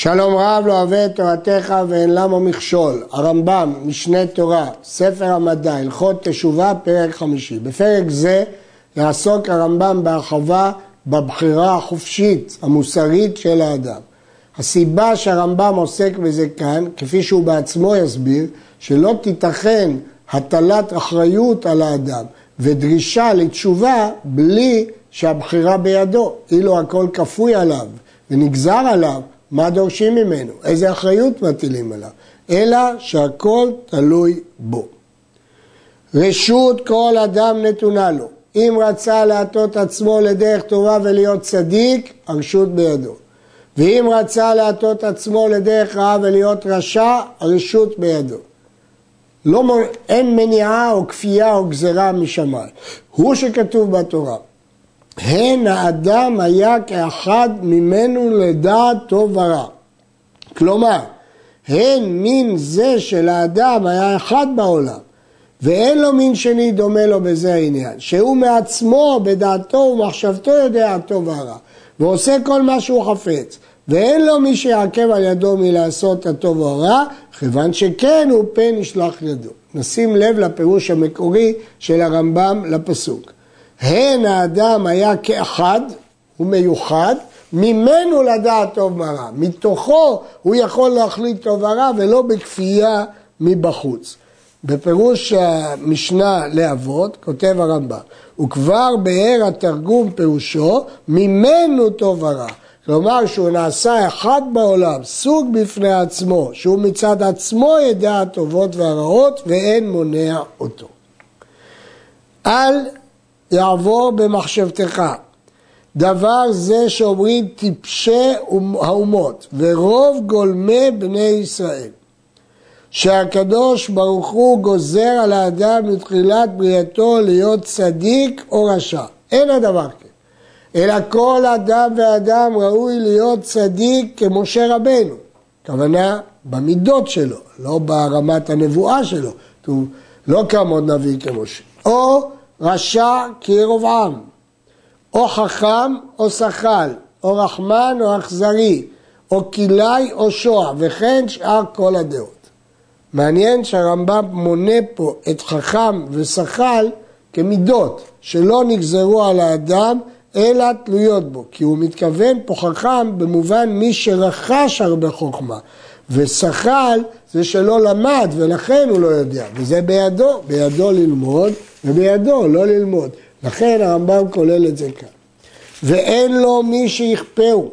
שלום רב לא אוהב את תורתך ואין למה מכשול. הרמב"ם, משנה תורה, ספר המדע, הלכות תשובה, פרק חמישי. בפרק זה יעסוק הרמב"ם בהרחבה בבחירה החופשית, המוסרית של האדם. הסיבה שהרמב"ם עוסק בזה כאן, כפי שהוא בעצמו יסביר, שלא תיתכן הטלת אחריות על האדם ודרישה לתשובה בלי שהבחירה בידו, אילו הכל כפוי עליו ונגזר עליו, מה דורשים ממנו? איזה אחריות מטילים עליו? אלא שהכל תלוי בו. רשות כל אדם נתונה לו. אם רצה להטות עצמו לדרך טובה ולהיות צדיק, הרשות בידו. ואם רצה להטות עצמו לדרך רעה ולהיות רשע, הרשות בידו. לא, אין מניעה או כפייה או גזרה משמיים. הוא שכתוב בתורה. הן האדם היה כאחד ממנו לדעת טוב ורע. כלומר, הן מין זה של האדם היה אחד בעולם, ואין לו מין שני דומה לו בזה העניין, שהוא מעצמו, בדעתו ומחשבתו יודע הטוב והרע, ועושה כל מה שהוא חפץ, ואין לו מי שיעכב על ידו מלעשות הטוב או הרע, כיוון שכן הוא פן ישלח ידו. נשים לב לפירוש המקורי של הרמב"ם לפסוק. הן האדם היה כאחד, הוא מיוחד, ממנו לדעת טוב ורע. מתוכו הוא יכול להחליט טוב ורע ולא בכפייה מבחוץ. בפירוש המשנה לאבות כותב הרמב"ם, וכבר באר התרגום פירושו ממנו טוב ורע. כלומר שהוא נעשה אחד בעולם, סוג בפני עצמו, שהוא מצד עצמו ידע הטובות והרעות ואין מונע אותו. אל יעבור במחשבתך. דבר זה שאומרים טיפשי האומות ורוב גולמי בני ישראל. שהקדוש ברוך הוא גוזר על האדם מתחילת בריאתו להיות צדיק או רשע. אין הדבר כן. אלא כל אדם ואדם ראוי להיות צדיק כמשה רבנו. הכוונה במידות שלו, לא ברמת הנבואה שלו. לא כמוד נביא כמשה. או רשע כירובעם, או חכם או שחל, או רחמן או אכזרי, או כלאי או שוע, וכן שאר כל הדעות. מעניין שהרמב"ם מונה פה את חכם ושחל כמידות שלא נגזרו על האדם אלא תלויות בו, כי הוא מתכוון פה חכם במובן מי שרכש הרבה חוכמה, ושחל זה שלא למד ולכן הוא לא יודע, וזה בידו, בידו ללמוד ובידו לא ללמוד. לכן הרמב"ם כולל את זה כאן. ואין לו מי שיכפהו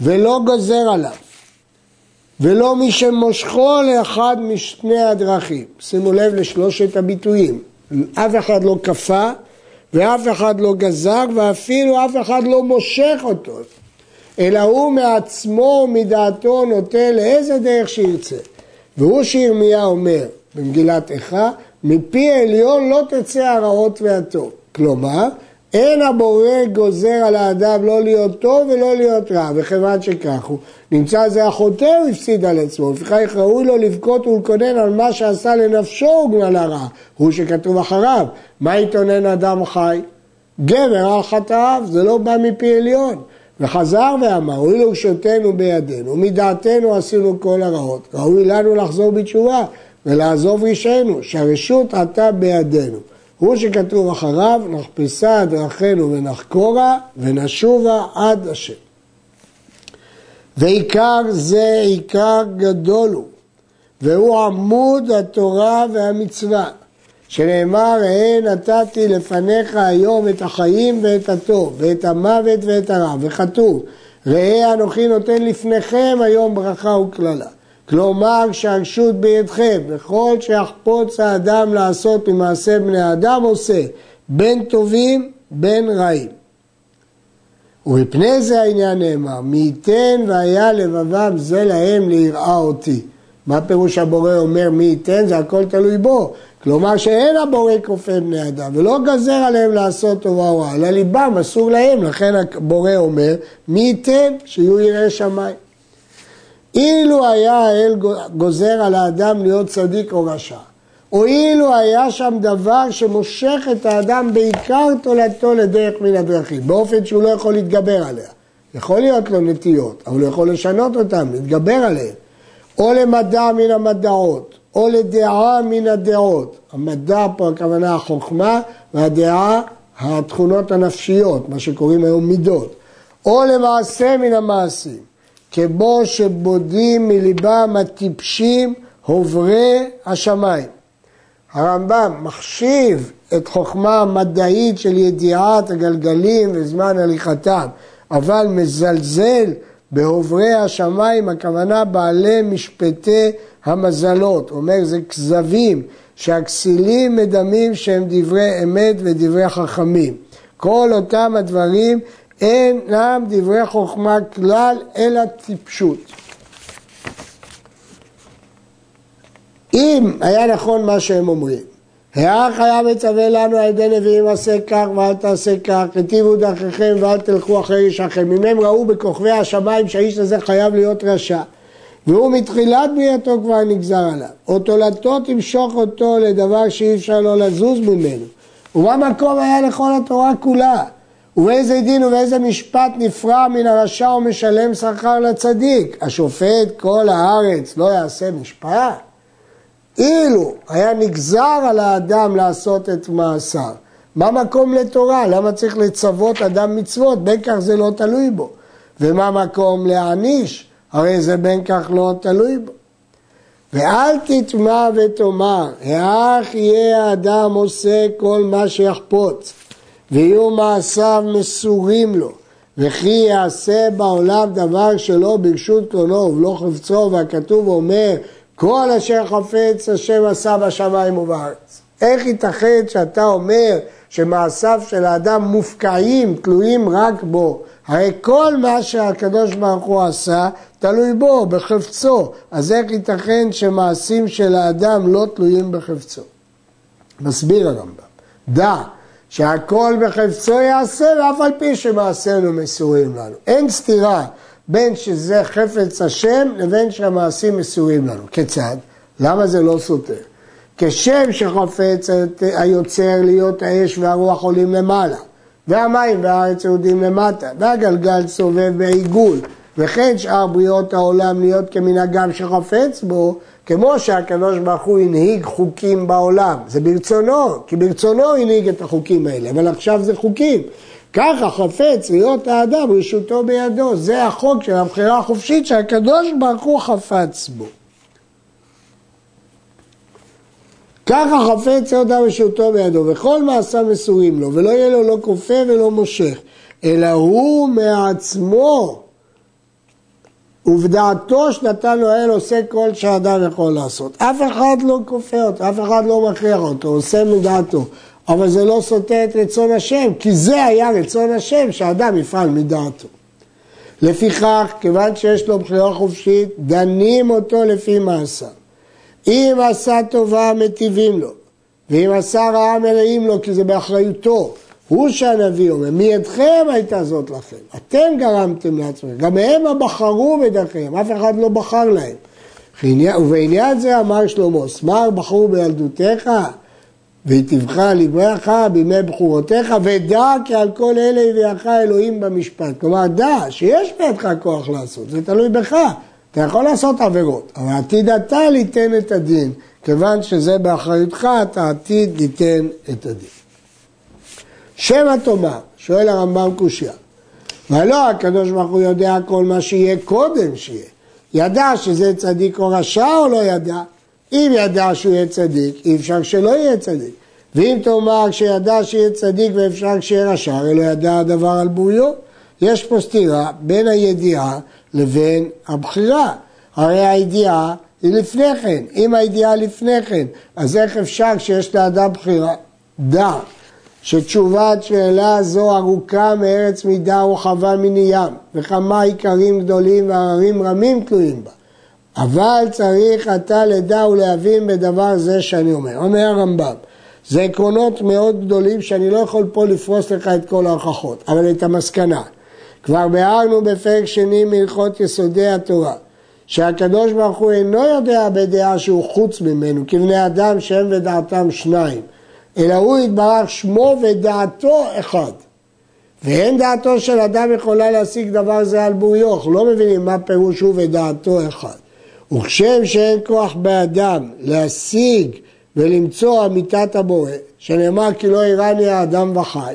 ולא גוזר עליו ולא מי שמושכו לאחד משני הדרכים. שימו לב לשלושת הביטויים. אף אחד לא כפה ואף אחד לא גזר ואפילו אף אחד לא מושך אותו. אלא הוא מעצמו ומדעתו נוטה לאיזה דרך שירצה. והוא שירמיה אומר במגילת איכה, מפי עליון לא תצא הרעות והטוב. כלומר, אין הבורא גוזר על האדם לא להיות טוב ולא להיות רע, וכיוון שכך הוא נמצא זה החוטא הוא הפסיד על עצמו, לפיכך ראוי לו לבכות ולקונן על מה שעשה לנפשו וגמל הרע, הוא שכתוב אחריו, מה יתונן אדם חי? גבר על חטאיו, זה לא בא מפי עליון. וחזר ואמר, הואיל ושותנו בידינו, מדעתנו עשינו כל הרעות, ראוי לנו לחזור בתשובה ולעזוב רשענו, שהרשות עתה בידינו. הוא שכתוב אחריו, נחפשה דרכינו ונחקורה ונשובה עד השם. ועיקר זה עיקר גדול הוא, והוא עמוד התורה והמצווה, שנאמר, ראה נתתי לפניך היום את החיים ואת הטוב, ואת המוות ואת הרע, וכתוב, ראה אנוכי נותן לפניכם היום ברכה וקללה. כלומר שהרשות בידכם, וכל שיחפוץ האדם לעשות ממעשה בני האדם עושה, בין טובים בין רעים. ומפני זה העניין נאמר, מי ייתן והיה לבבם זה להם ליראה אותי. מה פירוש הבורא אומר מי ייתן? זה הכל תלוי בו. כלומר שאין הבורא כופה בני אדם, ולא גזר עליהם לעשות טובה או רע, אלא ליבם אסור להם, לכן הבורא אומר מי ייתן שיהיו יראי שמיים. אילו היה האל גוזר על האדם להיות צדיק או רשע, או אילו היה שם דבר שמושך את האדם בעיקר תולדתו לדרך מן הדרכים, באופן שהוא לא יכול להתגבר עליה. יכול להיות לו נטיות, אבל הוא יכול לשנות אותן, להתגבר עליהן. או למדע מן המדעות, או לדעה מן הדעות. המדע פה הכוונה החוכמה, והדעה התכונות הנפשיות, מה שקוראים היום מידות. או למעשה מן המעשים, כמו שבודים מליבם הטיפשים הוברי השמיים. הרמב"ם מחשיב את חוכמה המדעית של ידיעת הגלגלים וזמן הליכתם, אבל מזלזל בעוברי השמיים, הכוונה בעלי משפטי המזלות. אומר, זה כזבים שהכסילים מדמים שהם דברי אמת ודברי חכמים. כל אותם הדברים אינם דברי חוכמה כלל, אלא טיפשות. אם היה נכון מה שהם אומרים, היה מצווה לנו על ידי נביאים עשה כך ואל תעשה כך, היטיבו דרככם ואל תלכו אחרי איש אחר. אם הם ראו בכוכבי השמיים שהאיש הזה חייב להיות רשע, והוא מתחילת בריאתו כבר נגזר עליו, או תולדתו תמשוך אותו לדבר שאי אפשר לא לזוז ממנו. ומה מקום היה לכל התורה כולה? ובאיזה דין ובאיזה משפט נפרע מן הרשע ומשלם שכר לצדיק? השופט כל הארץ לא יעשה משפט? אילו היה נגזר על האדם לעשות את מעשיו, מה מקום לתורה? למה צריך לצוות אדם מצוות? בין כך זה לא תלוי בו. ומה מקום להעניש? הרי זה בין כך לא תלוי בו. ואל תטמע ותאמר, האח יהיה האדם עושה כל מה שיחפוץ, ויהיו מעשיו מסורים לו, וכי יעשה בעולם דבר שלא ברשות קרונו ובלא חפצו, והכתוב אומר, כל אשר חפץ השם עשה בשמיים ובארץ. איך ייתכן שאתה אומר שמעשיו של האדם מופקעים, תלויים רק בו? הרי כל מה שהקדוש ברוך הוא עשה, תלוי בו, בחפצו. אז איך ייתכן שמעשים של האדם לא תלויים בחפצו? מסביר הרמב"ם. דע שהכל בחפצו יעשה, ואף על פי שמעשינו מסורים לנו. אין סתירה בין שזה חפץ השם לבין שהמעשים מסורים לנו. כיצד? למה זה לא סותר? כשם שחפץ היוצר להיות האש והרוח עולים למעלה, והמים והארץ יורדים למטה, והגלגל סובב בעיגול, וכן שאר בריאות העולם להיות כמנהגם שחפץ בו, כמו שהקדוש ברוך הוא הנהיג חוקים בעולם, זה ברצונו, כי ברצונו הנהיג את החוקים האלה, אבל עכשיו זה חוקים. ככה חפץ להיות האדם רשותו בידו, זה החוק של הבחירה החופשית שהקדוש ברוך הוא חפץ בו. ככה חפץ להיות האדם רשותו בידו, וכל מעשה מסורים לו, ולא יהיה לו לא כופה ולא מושך, אלא הוא מעצמו ובדעתו שנתן לו האל עושה כל שאדם יכול לעשות. אף אחד לא כופה אותו, אף אחד לא מכריח אותו, עושה מדעתו. אבל זה לא סותר את רצון השם, כי זה היה רצון השם, שאדם יפעל מדעתו. לפיכך, כיוון שיש לו בחירה חופשית, דנים אותו לפי מעשיו. אם עשה טובה, מטיבים לו, ואם עשה רעה, מלאים לו, כי זה באחריותו. הוא שהנביא אומר, מידכם הייתה זאת לכם, אתם גרמתם לעצמכם, גם הם בחרו בדרכיהם, אף אחד לא בחר להם. ובעניין זה אמר שלמה, סמר בחרו בילדותיך, והיטיבך לברך בימי בחורותיך, ודע כי על כל אלה הביאך אלוהים במשפט. כלומר, דע שיש בידך כוח לעשות, זה תלוי בך. אתה יכול לעשות עבירות, אבל עתיד אתה ליתן את הדין. כיוון שזה באחריותך, אתה עתיד ליתן את הדין. שמא תאמר, שואל הרמב"ם קושייה, ולא הקדוש ברוך הוא יודע כל מה שיהיה קודם שיהיה. ידע שזה צדיק או רשע או לא ידע? אם ידע שהוא יהיה צדיק, אי אפשר שלא יהיה צדיק. ואם תאמר שידע שיהיה צדיק ואפשר שיהיה רשע, הרי לא ידע הדבר על בוריו. יש פה סתירה בין הידיעה לבין הבחירה. הרי הידיעה היא לפני כן. אם הידיעה לפני כן, אז איך אפשר שיש לאדם בחירה? דע שתשובת שאלה זו ארוכה מארץ מידה ורחבה מני ים, וכמה עיקרים גדולים והררים רמים תלויים בה. אבל צריך אתה לדע ולהבין בדבר זה שאני אומר. אומר הרמב"ם, זה עקרונות מאוד גדולים שאני לא יכול פה לפרוס לך את כל ההוכחות, אבל את המסקנה. כבר ביארנו בפרק שני מהלכות יסודי התורה, שהקדוש ברוך הוא אינו יודע בדעה שהוא חוץ ממנו, כבני אדם שהם ודעתם שניים, אלא הוא יתברך שמו ודעתו אחד. ואין דעתו של אדם יכולה להשיג דבר זה על בוריו, אנחנו לא מבינים מה פירוש הוא ודעתו אחד. וכשם שאין כוח באדם להשיג ולמצוא אמיתת הבורא, שנאמר כי לא איראני האדם וחי,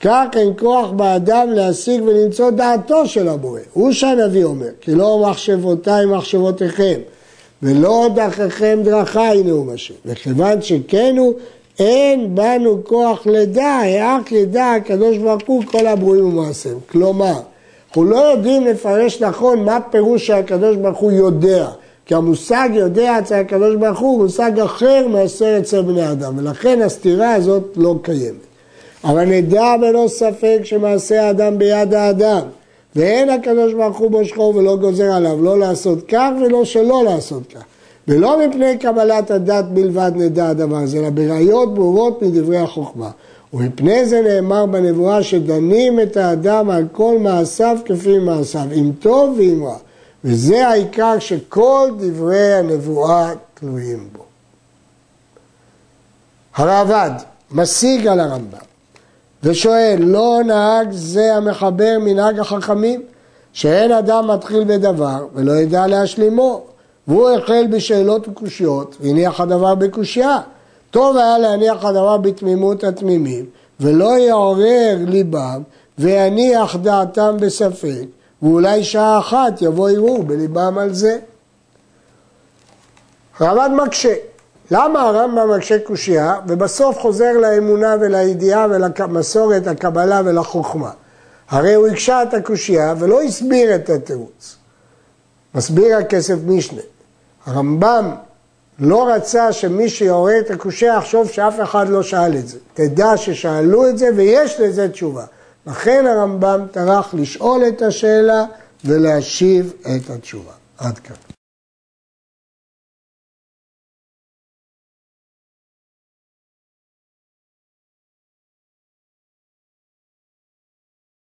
כך אין כוח באדם להשיג ולמצוא דעתו של הבורא. הוא שהנביא אומר, כי לא מחשבותיי מחשבותיכם, ולא דרככם דרכיי נאום השם. וכיוון שכן הוא, אין בנו כוח לדע, רק ידע הקדוש ברוך הוא כל הברואים ומעשיהם. כלומר, אנחנו לא יודעים לפרש נכון מה פירוש שהקדוש ברוך הוא יודע. כי המושג יודע אצל הקדוש ברוך הוא מושג אחר מאשר אצל בני אדם, ולכן הסתירה הזאת לא קיימת. אבל נדע בלא ספק שמעשה האדם ביד האדם, ואין הקדוש ברוך הוא מושכו ולא גוזר עליו לא לעשות כך ולא שלא לעשות כך. ולא מפני קבלת הדת בלבד נדע הדבר הזה, אלא בראיות ברורות מדברי החוכמה. ומפני זה נאמר בנבואה שדנים את האדם על כל מעשיו כפי מעשיו, אם טוב ואם רע. וזה העיקר שכל דברי הנבואה תלויים בו. הרעב"ד משיג על הרמב"ם ושואל, לא נהג זה המחבר מנהג החכמים, שאין אדם מתחיל בדבר ולא ידע להשלימו, והוא החל בשאלות וקושיות והניח הדבר בקושייה. טוב היה להניח הדבר בתמימות התמימים, ולא יעורר ליבם ויניח דעתם בספק, ואולי שעה אחת יבוא ערעור בליבם על זה. רמב"ן מקשה. למה הרמב"ם מקשה קושייה ובסוף חוזר לאמונה ולידיעה ולמסורת, הקבלה ולחוכמה? הרי הוא הקשה את הקושייה ולא הסביר את התירוץ. מסביר הכסף משנה. הרמב"ם לא רצה שמי שיעורר את הקושייה יחשוב שאף אחד לא שאל את זה. תדע ששאלו את זה ויש לזה תשובה. לכן הרמב"ם טרח לשאול את השאלה ולהשיב את התשובה. עד כאן.